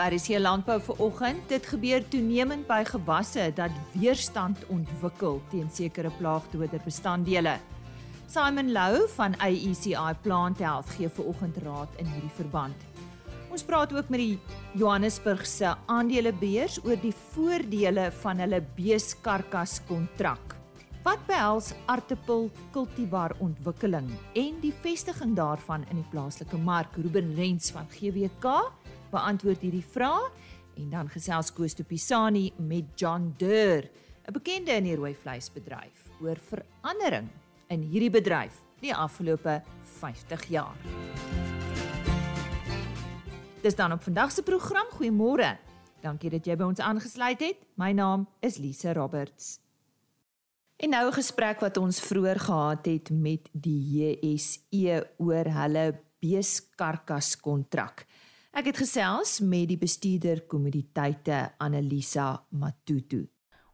RC Landbou vir oggend. Dit gebeur toenemend by gewasse dat weerstand ontwikkel teen sekere plaagdoder bestanddele. Simon Lou van AECI Plant Health gee vir oggend raad in hierdie verband. Ons praat ook met die Johannesburg se aandelebeurs oor die voordele van hulle beeskarkas kontrak. Wat behels Artepel kultivar ontwikkeling en die vestiging daarvan in die plaaslike mark? Ruben Rens van GWK beantwoord hierdie vrae en dan gesels Koos de Pisani met John Deur, 'n bekende in die rooi vleisbedryf, oor verandering in hierdie bedryf die afgelope 50 jaar. Dis dan op vandag se program. Goeiemôre. Dankie dat jy by ons aangesluit het. My naam is Lise Roberts. En nou 'n gesprek wat ons vroeër gehad het met die JSE oor hulle beeskarkas kontrak. Ek het gesels met die bestuurder kommoditeite Annelisa Matutu.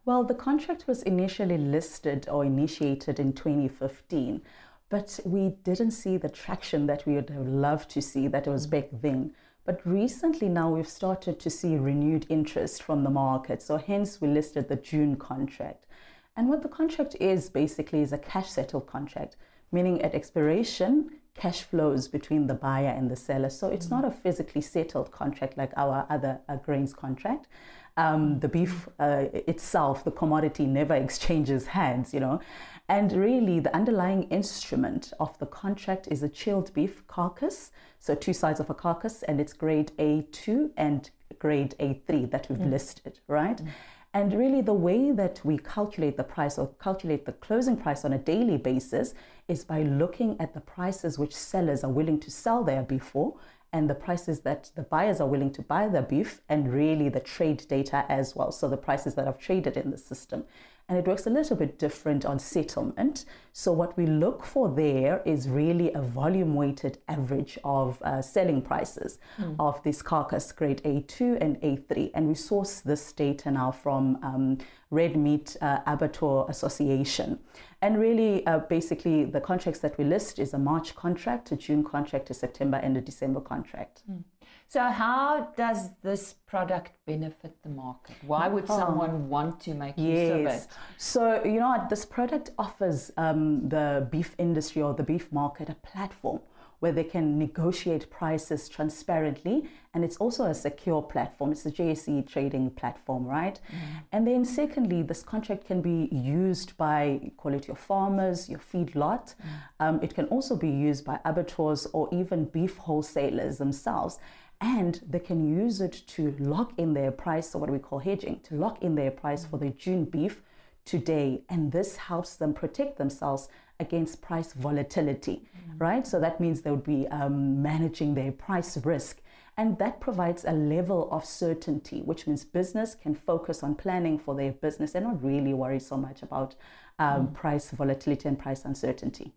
Well, the contract was initially listed or initiated in 2015, but we didn't see the traction that we would have loved to see that was back then. But recently now we've started to see renewed interest from the market. So hence we listed the June contract. And what the contract is basically is a cash settled contract, meaning at expiration, cash flows between the buyer and the seller. So it's not a physically settled contract like our other uh, grains contract. Um, the beef uh, itself, the commodity never exchanges hands, you know. And really, the underlying instrument of the contract is a chilled beef carcass. So, two sides of a carcass, and it's grade A2 and grade A3 that we've mm. listed, right? Mm. And really, the way that we calculate the price or calculate the closing price on a daily basis is by looking at the prices which sellers are willing to sell their beef for and the prices that the buyers are willing to buy their beef and really the trade data as well. So, the prices that have traded in the system and it works a little bit different on settlement. So, what we look for there is really a volume weighted average of uh, selling prices mm. of this carcass grade A2 and A3. And we source this data now from um, Red Meat uh, Abattoir Association. And really, uh, basically, the contracts that we list is a March contract, a June contract, a September, and a December contract. Mm. So, how does this product benefit the market? Why would oh. someone want to make use yes. of it? So, you know, this product offers um, the beef industry or the beef market a platform where they can negotiate prices transparently. And it's also a secure platform. It's a JSE trading platform, right? Mm. And then, secondly, this contract can be used by, call it your farmers, your feedlot. Mm. Um, it can also be used by abattoirs or even beef wholesalers themselves and they can use it to lock in their price, so what we call hedging, to lock in their price for the June beef today. And this helps them protect themselves against price volatility, mm-hmm. right? So that means they would be um, managing their price risk. And that provides a level of certainty, which means business can focus on planning for their business and not really worry so much about um, mm. price volatility and price uncertainty.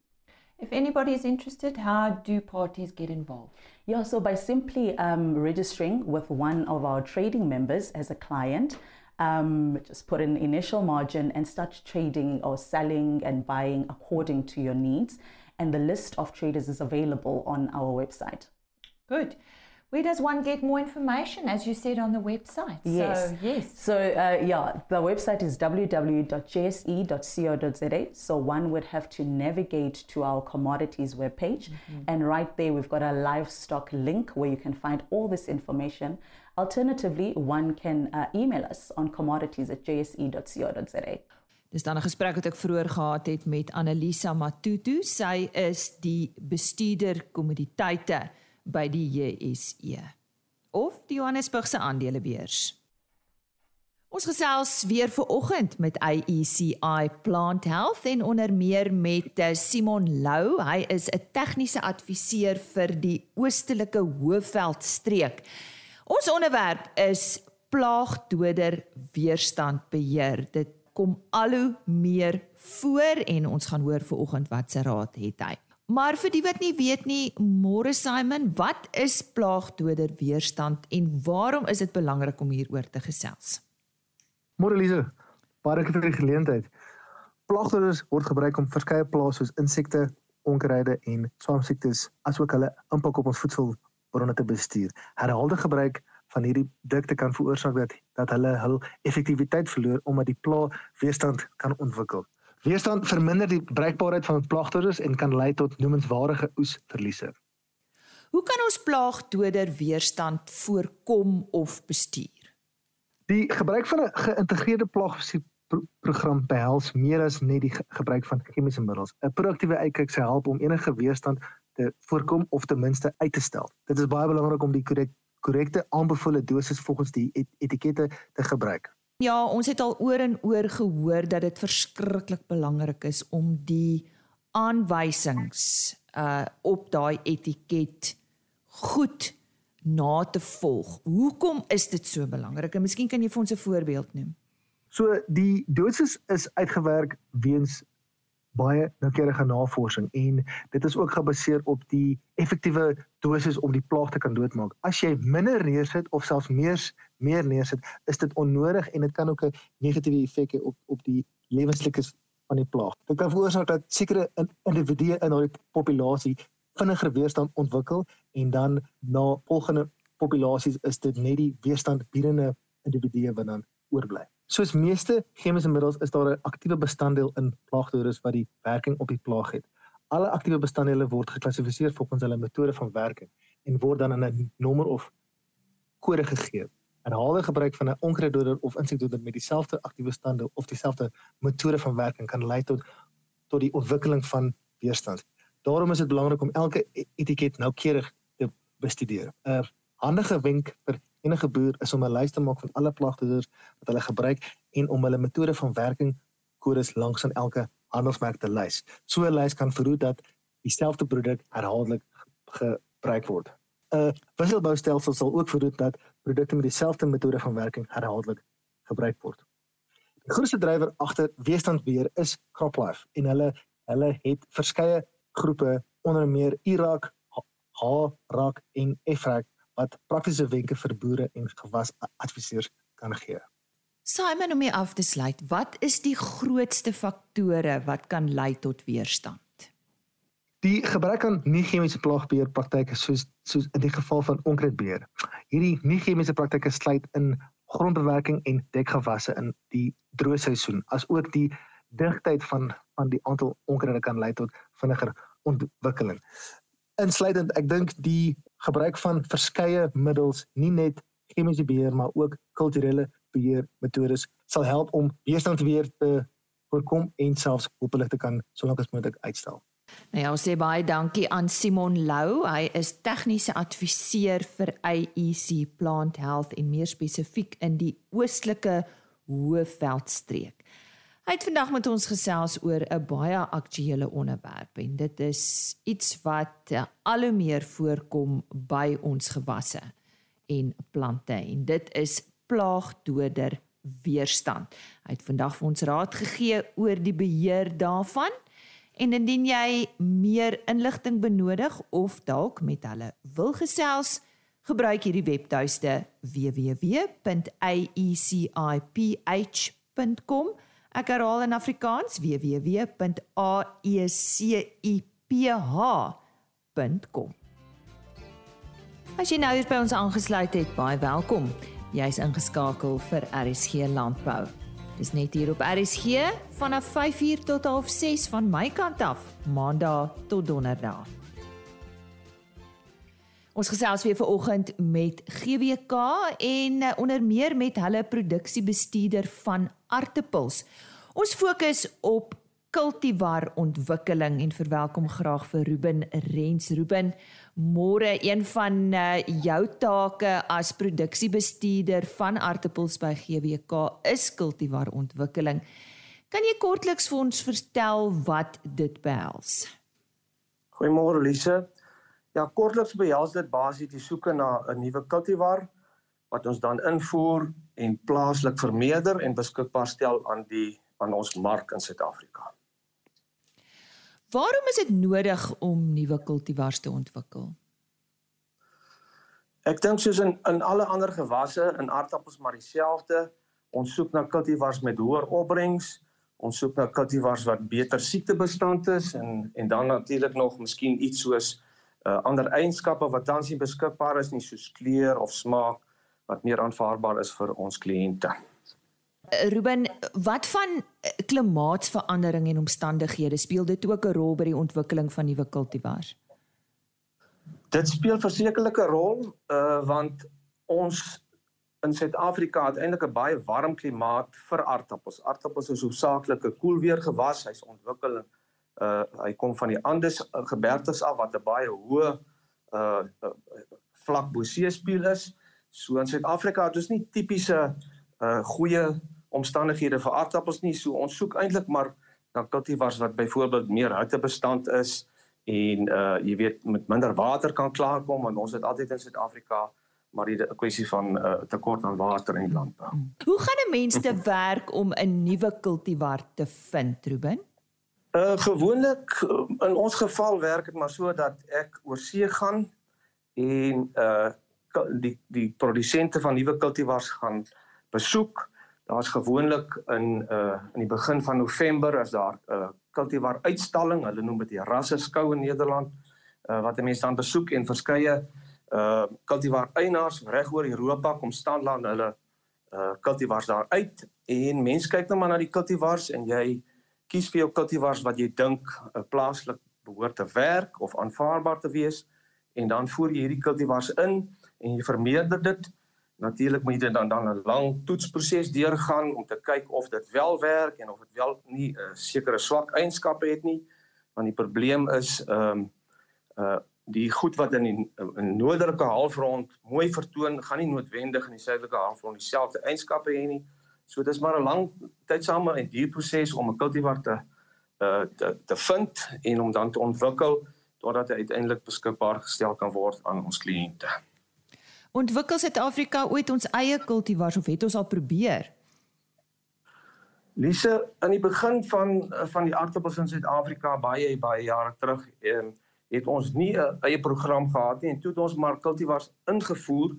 If anybody is interested, how do parties get involved? Yeah, so by simply um, registering with one of our trading members as a client, um, just put an initial margin and start trading or selling and buying according to your needs. And the list of traders is available on our website. Good. Where does one get more information, as you said on the website? Yes. So, yes. So, uh, yeah, the website is www.jse.co.za. So, one would have to navigate to our commodities webpage. Mm-hmm. And right there, we've got a livestock link where you can find all this information. Alternatively, one can uh, email us on commodities at jse.co.za. Dis dan 'n gesprek wat ek vroeër gehad het met Annelisa Matutu. Sy is die bestuurder kommoditeite by die JSE of die Johannesburgse aandelebeurs. Ons gesels weer ver oggend met AECI Plant Health en onder meer met eh, Simon Lou. Hy is 'n tegniese adviseur vir die Oostelike Hoëveld streek. Ons onderwerp is plaagdoder weerstandbeheer. Dit kom al hoe meer voor en ons gaan hoor ver oggend wat se raad het hy. Maar vir die wat nie weet nie, môre Simon, wat is plaagdoder weerstand en waarom is dit belangrik om hieroor te gesels? Môre Lise, baie dankie vir die geleentheid. Plaagdoders word gebruik om verskeie plaae soos insekte, onkruide en swamsiektes asook hulle impak op ons voedselbronne te bestuur. Herhaalde gebruik van hierdie dikte kan veroorsaak dat dat hulle hul effektiwiteit verloor omdat die plaag weerstand kan ontwikkel. Weerstand verminder die breekbaarheid van plaagdoders en kan lei tot noemenswaardige oesverliese. Hoe kan ons plaagdoder weerstand voorkom of bestuur? Die gebruik van 'n geïntegreerde plaagbestuurprogram behels meer as net die gebruik van chemiese middels. 'n Proaktiewe uitkyk sal help om enige weerstand te voorkom of ten minste uit te stel. Dit is baie belangrik om die korrek, korrekte aanbevole dosis volgens die et etikette te gebruik. Ja, ons het al oor en oor gehoor dat dit verskriklik belangrik is om die aanwysings uh op daai etiket goed na te volg. Hoekom is dit so belangrik? En miskien kan jy vir ons 'n voorbeeld noem. So die dosis is uitgewerk weens baie noukeurige navorsing en dit is ook gebaseer op die effektiewe dosis om die plaag te kan doodmaak. As jy minder neersit of selfs meer meer neersit, is dit onnodig en dit kan ook 'n negatiewe effek hê op op die lewenslikes van die plaag. Dit kan veroorsaak dat sekere individue in daardie populasie vinniger weerstand ontwikkel en dan na volgende populasies is dit net die weerstandbiedende individue wat dan oorbly. Soos meeste chemiese middels is daar 'n aktiewe bestanddeel in plaagdoders wat die werking op die plaag het. Alle aktiewe bestanddele word geklassifiseer volgens hulle metode van werking en word dan in 'n nommer of kode gegee. Herhaalde gebruik van 'n onkruiddoder of insekdoder met dieselfde aktiewe bestanddeel of dieselfde metode van werking kan lei tot tot die ontwikkeling van weerstand. Daarom is dit belangrik om elke e-, etiket noukeurig te bestudeer. 'n Handige wenk vir enige boer is om 'n lys te maak van alle plagdoders wat hulle gebruik en om hulle metode van werking kodes langs aan elke handelsmerk te lys. So 'n lys kan verhoed dat dieselfde produk herhaaldelik gebruik word. 'n Wisselboustelsel sal ook verhoed dat produkte met dieselfde metode van werking herhaaldelik gebruik word. Die grootste drywer agter weerstandbeheer is CropLife en hulle hulle het verskeie groepe onder meer Irak, H-Rak en Efrak wat praktiese wenke vir boere en gewasadviseurs kan gee. Simon om hier af te sluit, wat is die grootste faktore wat kan lei tot weerstand? Die gebruik aan nie chemiese plaagbeheer praktyke soos soos in die geval van onkruidbeheer. Hierdie nie chemiese praktyke sluit in grondbewerking en dekgewasse in die droë seisoen, asook die digtheid van van die aantal onkruide kan lei tot vinniger ontwikkeling insluitend ek dink die gebruik van verskeie middels nie net chemiese beheer maar ook kulturele beheer metodes sal help om weerstand weer te voorkom en selfs hopelik te kan solank as moontlik uitstel. Nou ja, ons sê baie dankie aan Simon Lou. Hy is tegniese adviseur vir AEC Plant Health en meer spesifiek in die oostelike Hoëveldstreek. Hy het vandag met ons gesels oor 'n baie aktuële onderwerp en dit is iets wat eh, al hoe meer voorkom by ons gewasse en plante en dit is plaagdoder weerstand. Hy het vandag vir ons raad gegee oor die beheer daarvan. En indien jy meer inligting benodig of dalk met hulle wil gesels, gebruik hierdie webtuiste www.aeciph.com Ek herhaal in Afrikaans www.aeciph.com. As jy nou hier by ons aangesluit het, baie welkom. Jy's ingeskakel vir RSG Landbou. Dis net hier op RSG vanaf 5uur tot 6 van my kant af, Maandag tot Donderdag. Ons gesels weer vanoggend met GWK en uh, onder meer met hulle produksiebestuurder van aartappels. Ons fokus op kultivar ontwikkeling en verwelkom graag vir Ruben Rens. Ruben, môre een van uh, jou take as produksiebestuurder van aartappels by GWK is kultivar ontwikkeling. Kan jy kortliks vir ons vertel wat dit behels? Goeiemôre Lise. Ja, kortliks behels dit basies die soeke na 'n nuwe kultivar wat ons dan invoer en plaaslik vermeerder en beskikbaar stel aan die aan ons mark in Suid-Afrika. Waarom is dit nodig om nuwe kultivars te ontwikkel? Ek dink soos in in alle ander gewasse, in aardappels maar dieselfde. Ons soek na kultivars met hoër opbrengs. Ons soek na kultivars wat beter siektebestand is en en dan natuurlik nog miskien iets soos uh, ander eienskappe wat tans nie beskikbaar is nie soos kleur of smaak wat meer aanvaarbaar is vir ons kliënte. Eh, Ruben, wat van eh, klimaatsverandering en omstandighede speel dit ook 'n rol by die ontwikkeling van nuwe kultivars? Dit speel versekerlik 'n rol, uh want ons in Suid-Afrika het eintlik 'n baie warm klimaat vir aardappels. Aardappels is hoofsaaklik 'n koelweer gewas. Hy's ontwikkel uh hy kom van die Andes gebergtes af wat 'n baie hoë uh, uh vlak bo seespieël is. So in Suid-Afrika het ons nie tipiese uh goeie omstandighede vir aardappels nie. So ons soek eintlik maar na kultivars wat byvoorbeeld meer hittebestand is en uh jy weet met minder water kan klaarkom want ons het altyd in Suid-Afrika maar die kwessie van uh, tekort aan water in die landbou. Hoe gaan 'n mens te werk om 'n nuwe kultivar te vind, Ruben? Uh gewoonlik in ons geval werk dit maar so dat ek oor see gaan en uh die die produsente van nuwe kultivars gaan besoek. Daar's gewoonlik in uh in die begin van November as daar 'n uh, kultivar uitstalling, hulle noem dit die rasse skou in Nederland, uh wat mense dan besoek en verskeie uh kultivar eienaars reg oor Europa kom staan dan hulle uh kultivars daar uit en mense kyk nou maar na die kultivars en jy kies vir jou kultivars wat jy dink uh, plaaslik behoort te werk of aanvaarbaar te wees en dan voer jy hierdie kultivars in en jy vermeerder dit natuurlik moet jy dan dan 'n lang toetsproses deurgaan om te kyk of dit wel werk en of dit wel nie 'n uh, sekere swak eienskappe het nie want die probleem is ehm um, uh die goed wat in die in noordelike halfrond mooi vertoon, gaan nie noodwendig in die suidelike halfrond dieselfde eienskappe hê nie. So dis maar 'n lang tydsame en duur proses om 'n kultivar te uh te te vind en om dan te ontwikkel totdat hy uiteindelik beskikbaar gestel kan word aan ons kliënte. Ontwikkel Suid-Afrika ooit ons eie kultivars of het ons al probeer? Lise, aan die begin van van die aardappels in Suid-Afrika baie baie jare terug, ehm um, het ons nie 'n eie program gehad nie en toe het ons maar kultivars ingevoer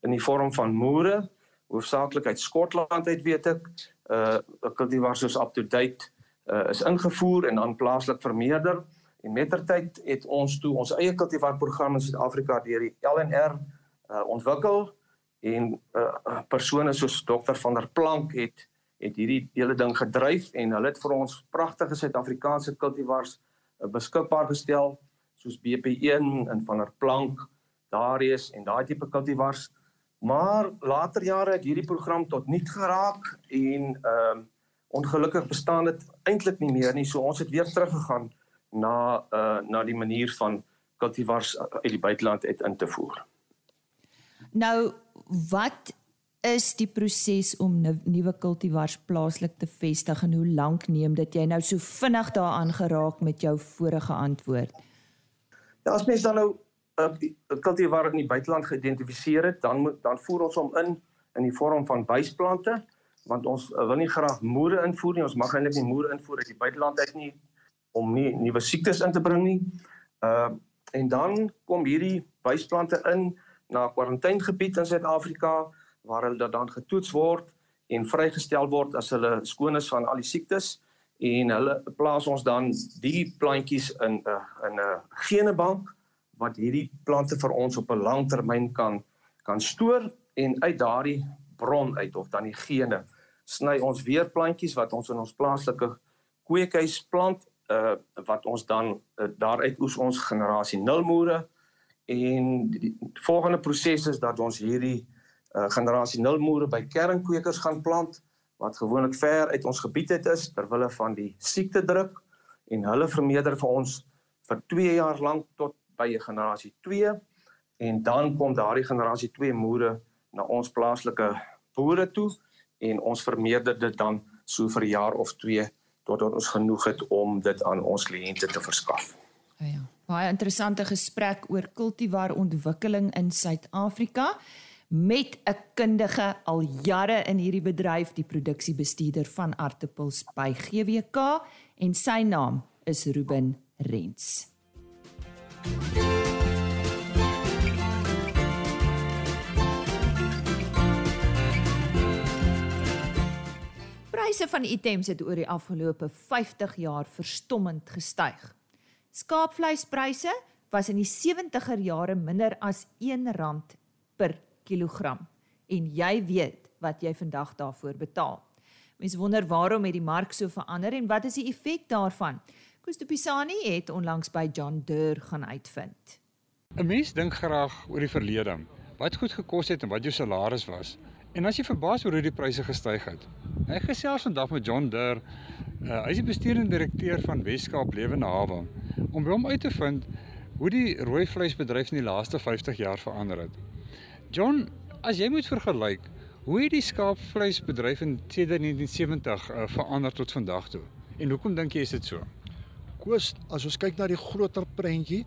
in die vorm van moere hoofsaaklik uit Skotland uit weet ek. Uh kultivars soos up to date uh, is ingevoer en dan plaaslik vermeerder. En mettertyd het ons toe ons eie kultivar program in Suid-Afrika deur die LNR uh ontwikkel. En uh persone soos dokter van der Plank het het hierdie hele ding gedryf en hulle het vir ons pragtige Suid-Afrikaanse kultivars uh, beskikbaar gestel soos BP1 en van der Plank, Darius en daai tipe kultivars. Maar later jare het hierdie program tot niet geraak en ehm uh, ongelukkig bestaan dit eintlik nie meer nie. So ons het weer teruggegaan na uh na die manier van kultivars uit die buiteland uit in te voer. Nou wat is die proses om nuwe kultivars plaaslik te vestig en hoe lank neem dit jy nou so vinnig daaraan geraak met jou vorige antwoord? Ja, as mens dan nou 'n uh, kultivar in die buiteland geïdentifiseer het, dan dan voer ons hom in in die vorm van buisplante, want ons uh, wil nie graag moere invoer nie. Ons mag eintlik nie moere invoer uit die buiteland uit nie om nie nuwe siektes in te bring nie. Uh en dan kom hierdie buisplante in na 'n kwarantaingebied in Suid-Afrika waar hulle dan getoets word en vrygestel word as hulle skoon is van al die siektes en hulle plaas ons dan die plantjies in 'n uh, in 'n uh, genebank wat hierdie plante vir ons op 'n lang termyn kan kan stoor en uit daardie bron uit of dan die gene sny ons weer plantjies wat ons in ons plaaslike kweekhuis plant uh wat ons dan uh, daaruit oes ons generasie 0 moere en die, die volgende proses is dat ons hierdie uh, generasie 0 moere by kernkweekers gaan plant wat gewoonlik ver uit ons gebied het is ter wille van die siekte druk en hulle vermeerder vir ons vir 2 jaar lank tot by generasie 2 en dan kom daardie generasie 2 moere na ons plaaslike boere toe en ons vermeerder dit dan so vir 'n jaar of 2 totdat ons genoeg het om dit aan ons kliënte te verskaf. Ja, ja. Baie interessante gesprek oor kultivar ontwikkeling in Suid-Afrika met 'n kundige al jare in hierdie bedryf, die produksiebestuurder van aartappels by GWK en sy naam is Ruben Rents. Pryse van items het oor die afgelope 50 jaar verstommend gestyg. Skaapvleispryse was in die 70er jare minder as R1 per kilogram en jy weet wat jy vandag daarvoor betaal. Mense wonder waarom het die mark so verander en wat is die effek daarvan? De Pisani het onlangs by John Deere gaan uitvind. 'n Mens dink graag oor die verlede, wat goed gekos het en wat jou salaris was. En as jy verbaas oor hoe die pryse gestyg het. Ek gesels vandag met John Deere. Uh, hy is die bestuurende direkteur van Weskaap Lewende Hawe om hom uit te vind hoe die rooi vleisbedryf in die laaste 50 jaar verander het. John, as jy moet vergelyk, Hoe het die skaapvleisbedryf in 1970 uh, verander tot vandag toe? En hoekom dink jy is dit so? Koos, as ons kyk na die groter prentjie,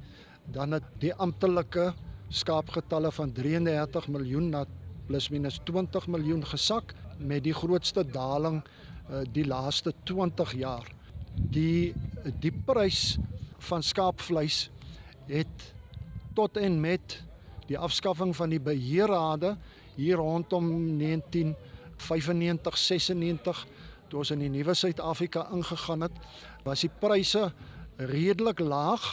dan het die amptelike skaapgetalle van 33 miljoen na plus minus 20 miljoen gesak met die grootste daling uh, die laaste 20 jaar. Die die prys van skaapvleis het tot en met die afskaffing van die beheerrade hier rondom 1995 96 toe ons in die nuwe Suid-Afrika ingegaan het, was die pryse redelik laag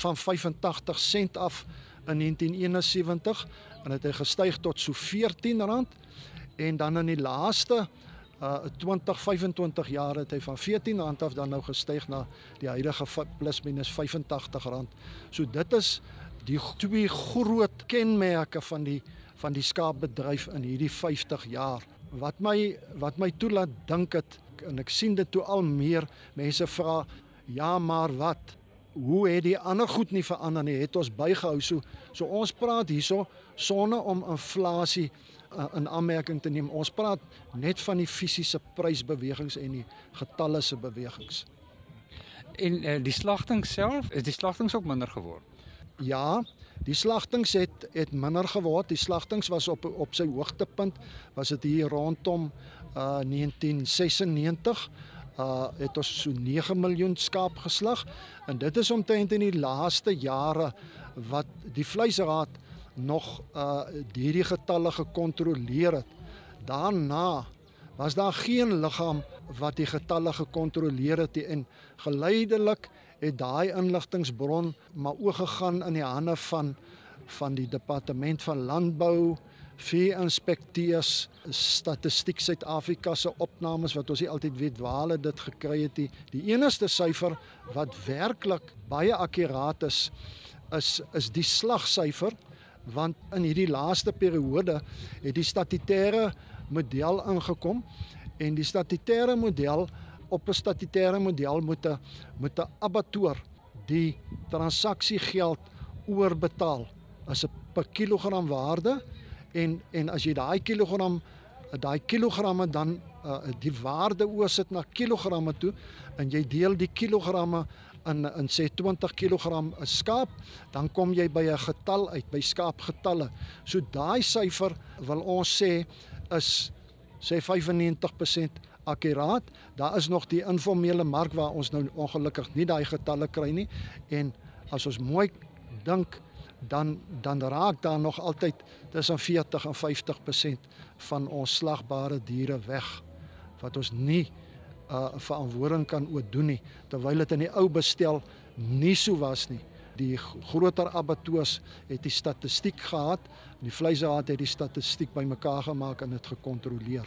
van 85 sent af in 1971 en het gestyg tot so R14 en dan in die laaste uh 20 25 jaar het hy van R14 af dan nou gestyg na die huidige plus minus R85. So dit is die twee groot kenmerke van die van die skaapbedryf in hierdie 50 jaar. Wat my wat my toelaat dink het en ek sien dit toe al meer mense vra ja maar wat? Hoe het die ander goed nie verander nie? Het ons bygehou? So so ons praat hierso sonder om inflasie uh, in aanmerking te neem. Ons praat net van die fisiese prysbewegings en die getalle se bewegings. En uh, die slagting self is die slagtings ook minder geword? Ja, die slagtings het het minder geword. Die slagtings was op op sy hoogtepunt was dit hier rondom uh 1996 uh het ons so 9 miljoen skaap geslag en dit is omtrent in die laaste jare wat die vleisraad nog uh hierdie getalle gekontroleer het. Daarna was daar geen liggaam wat die getalle gekontroleer het en geleidelik het daai inligtingbron maar oorgegaan in die hande van van die departement van landbou vee inspekteurs statistiek Suid-Afrika se opnames wat ons nie altyd weet waar hulle dit gekry het nie. Die enigste syfer wat werklik baie akkuraat is is is die slagsyfer want in hierdie laaste periode het die statutêre model ingekom en die statutêre model op 'n statutêre model moet 'n moet 'n abattoir die transaksiegeld oorbetaal as 'n per kilogram waarde en en as jy daai kilogram daai kilogramme dan uh, die waarde oorsit na kilogramme toe en jy deel die kilogramme in in sê 20 kg 'n skaap, dan kom jy by 'n getal uit, by skaapgetalle. So daai syfer wil ons sê is sê 95% akkuraat. Daar is nog die informele mark waar ons nou ongelukkig nie daai getalle kry nie en as ons mooi dink dan dan raak daar nog altyd tussen 40 en 50% van ons slagbare diere weg wat ons nie uh verantwoording kan oordoen nie terwyl dit in die ou bestel nie so was nie. Die groter abattoirs het die statistiek gehad, die vleisraad het die statistiek bymekaar gemaak en dit gekontroleer.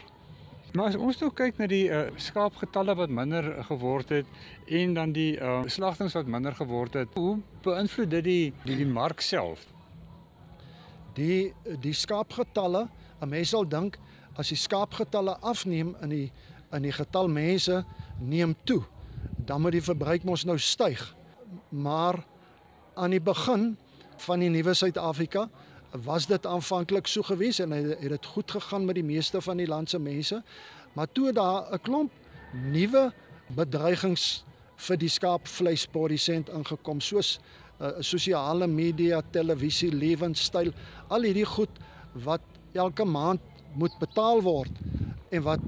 Maar as ons nou kyk na die uh, skaapgetalle wat minder geword het en dan die uh, slagtings wat minder geword het, hoe beïnvloed dit die die, die mark self? Die die skaapgetalle, 'n mens sal dink as die skaapgetalle afneem in die in die getal mense neem toe, dan moet die verbruik mos nou styg. Maar aan die begin van die nuwe Suid-Afrika was dit aanvanklik so gewees en het dit goed gegaan met die meeste van die land se mense. Maar toe daar 'n klomp nuwe bedreigings vir die skaapvleisprodusent ingekom soos uh, sosiale media, televisie, lewenstyl, al hierdie goed wat elke maand moet betaal word en wat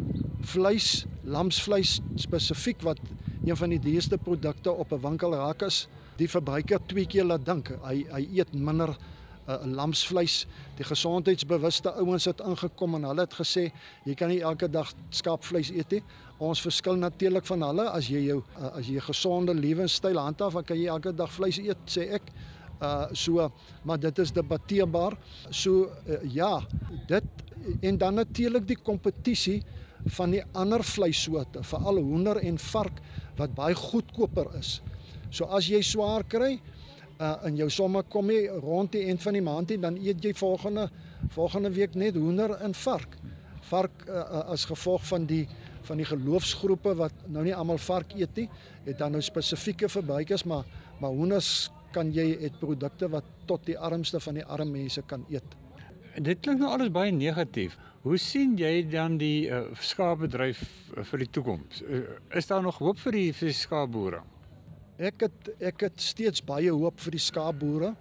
vleis, lamsvleis spesifiek wat een van die duurste produkte op 'n winkel raak is, die verbruiker twee keer laat dink. Hy hy eet minder uh, lamsvleis. Die gesondheidsbewuste ouens het ingekom en hulle het gesê jy kan nie elke dag skaapvleis eet nie. Ons verskil natuurlik van hulle as jy jou uh, as jy 'n gesonde lewenstyl handhaaf, dan kan jy elke dag vleis eet, sê ek. Uh so maar dit is debatteerbaar. So uh, ja, dit en dan natuurlik die kompetisie van die ander vleissoorte, veral hoender en vark wat baie goedkoper is. So as jy swaar kry uh in jou somme kom jy rond die eind van die maand en dan eet jy volgende volgende week net hoender en vark. Vark uh, uh, as gevolg van die van die geloofsgroepe wat nou nie almal vark eet nie, het dan nou spesifieke verbruikers maar maar hoenders kan jy het produkte wat tot die armste van die arm mense kan eet. Dit klink nou alles baie negatief. Hoe sien jy dan die uh, skaapbedryf uh, vir die toekoms? Uh, is daar nog hoop vir die die skaapboere? Ek het ek het steeds baie hoop vir die skaapboere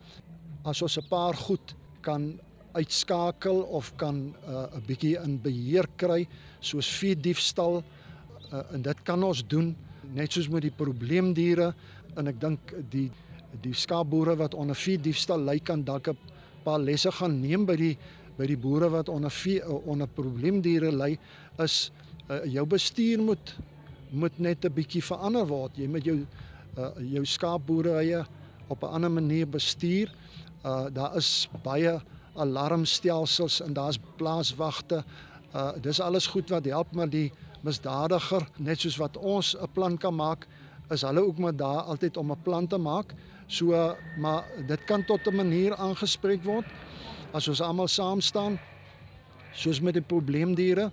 as ons 'n paar goed kan uitskakel of kan 'n uh, bietjie in beheer kry soos vee diefstal uh, en dit kan ons doen net soos met die probleemdiere en ek dink die die skaapboere wat onder vee diefstal ly kan dalk 'n paar lesse gaan neem by die by die boere wat onder vee onder probleemdiere ly is uh, jou bestuur moet moet net 'n bietjie verander word. Jy moet jou uh, jou skaapboerderye op 'n ander manier bestuur. Uh daar is baie alarmstelsels en daar's plaaswagte. Uh dis alles goed wat help maar die misdadiger net soos wat ons 'n plan kan maak is hulle ook maar daar altyd om 'n plan te maak. So maar dit kan tot 'n manier aangespreek word as ons almal saam staan soos met die probleemdiere.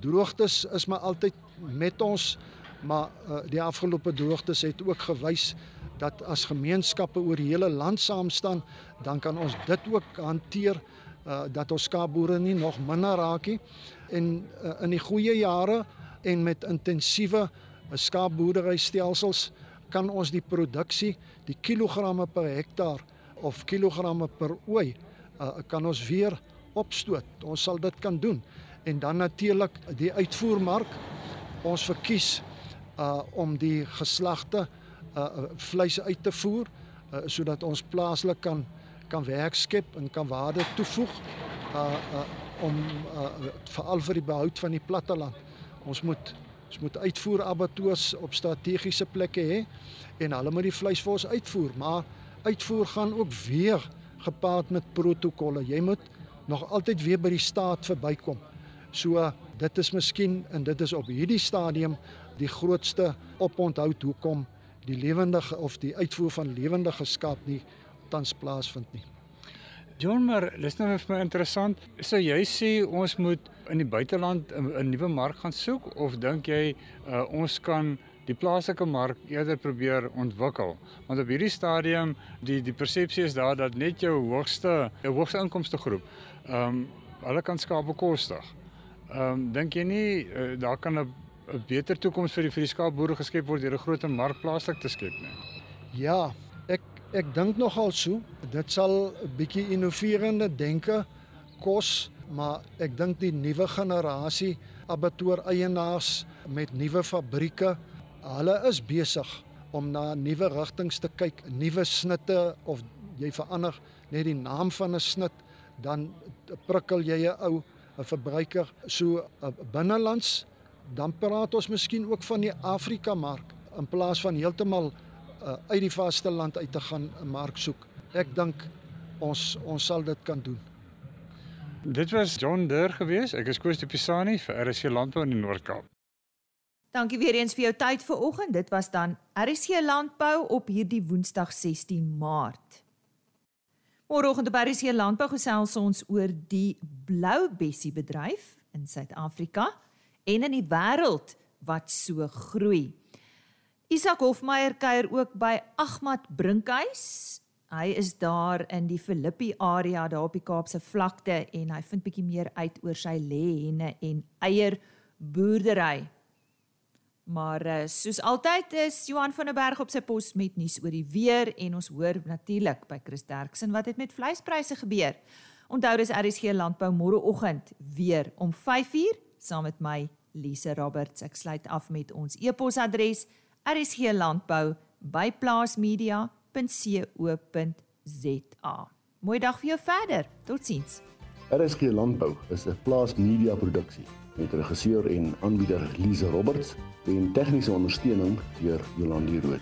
Droogtes is maar altyd met ons, maar uh, die afgelope droogtes het ook gewys dat as gemeenskappe oor die hele land saam staan, dan kan ons dit ook hanteer uh, dat ons skaapboere nie nog minder raak nie. En uh, in die goeie jare en met intensiewe skaapboerderystelsels kan ons die produksie, die kilogramme per hektaar of kilogramme per ooi uh, kan ons weer opstoot. Ons sal dit kan doen. En dan natuurlik die uitvoermark. Ons verkies uh om die geslagte uh vleis uit te voer uh sodat ons plaaslik kan kan werk skep en kan waarde toevoeg uh uh om uh veral vir die behoud van die platteland. Ons moet ons moet uitvoer abattoirs op strategiese plekke hê en hulle moet die vleis vir ons uitvoer, maar uitvoer gaan ook weer gepaard met protokolle. Jy moet nog altyd weer by die staat verbykom. So dit is miskien en dit is op hierdie stadium die grootste oponthoud hoekom die lewendige of die uitvoer van lewendige skaap nie tans plaasvind nie. John, maar dis nou vir my interessant. So jy sê ons moet in die buiteland 'n nuwe mark gaan soek of dink jy uh, ons kan die plaaslike mark eerder probeer ontwikkel. Want op hierdie stadium die die persepsie is daar dat net jou hoogste jou hoogste inkomste groep ehm um, hulle kan skaap bekostig. Ehm um, dink jy nie uh, daar kan 'n 'n beter toekoms vir die vir die skaapboere geskep word deur 'n groter mark plaaslik te skep nie? Ja, ek dink nogal so. Dit sal 'n bietjie innoverende denke kos, maar ek dink die nuwe generasie abattoir eienaars met nuwe fabrieke hulle is besig om na nuwe rigtings te kyk, nuwe snitte of jy verander net die naam van 'n snit, dan prikkel jy 'n ou 'n verbruiker so binnelands, dan praat ons miskien ook van die Afrika mark in plaas van heeltemal uh, uit die vasteland uit te gaan 'n mark soek. Ek dink ons ons sal dit kan doen. Dit was John Deur geweest. Ek is Koos de Pisani vir RSC Landbou in die Noord-Kaap. Dankie weer eens vir jou tyd vanoggend. Dit was dan RC Landbou op hierdie Woensdag 16 Maart. Môreoggend op RC Landbou gesels ons oor die blou bessie bedryf in Suid-Afrika en in die wêreld wat so groei. Isak Hofmeyer kuier ook by Agmat Brinkhuis. Hy is daar in die Filippi area daar op die Kaapse vlakte en hy vind bietjie meer uit oor sy lê henne en eier boerdery. Maar uh, soos altyd is Johan van der Berg op sy pos met nuus oor die weer en ons hoor natuurlik by Chris Derksen wat het met vleispryse gebeur. Onthou dis RSG landbou môreoggend weer om 5uur saam met my Lise Roberts. Ek sluit af met ons e-posadres rsglandbou@plaasmedia.co.za. Mooi dag vir jou verder. Totsiens. RSG landbou is 'n plaas media produksie met regisseur en aanbieder Lize Roberts en tegniese ondersteuning deur Jolande Rooi.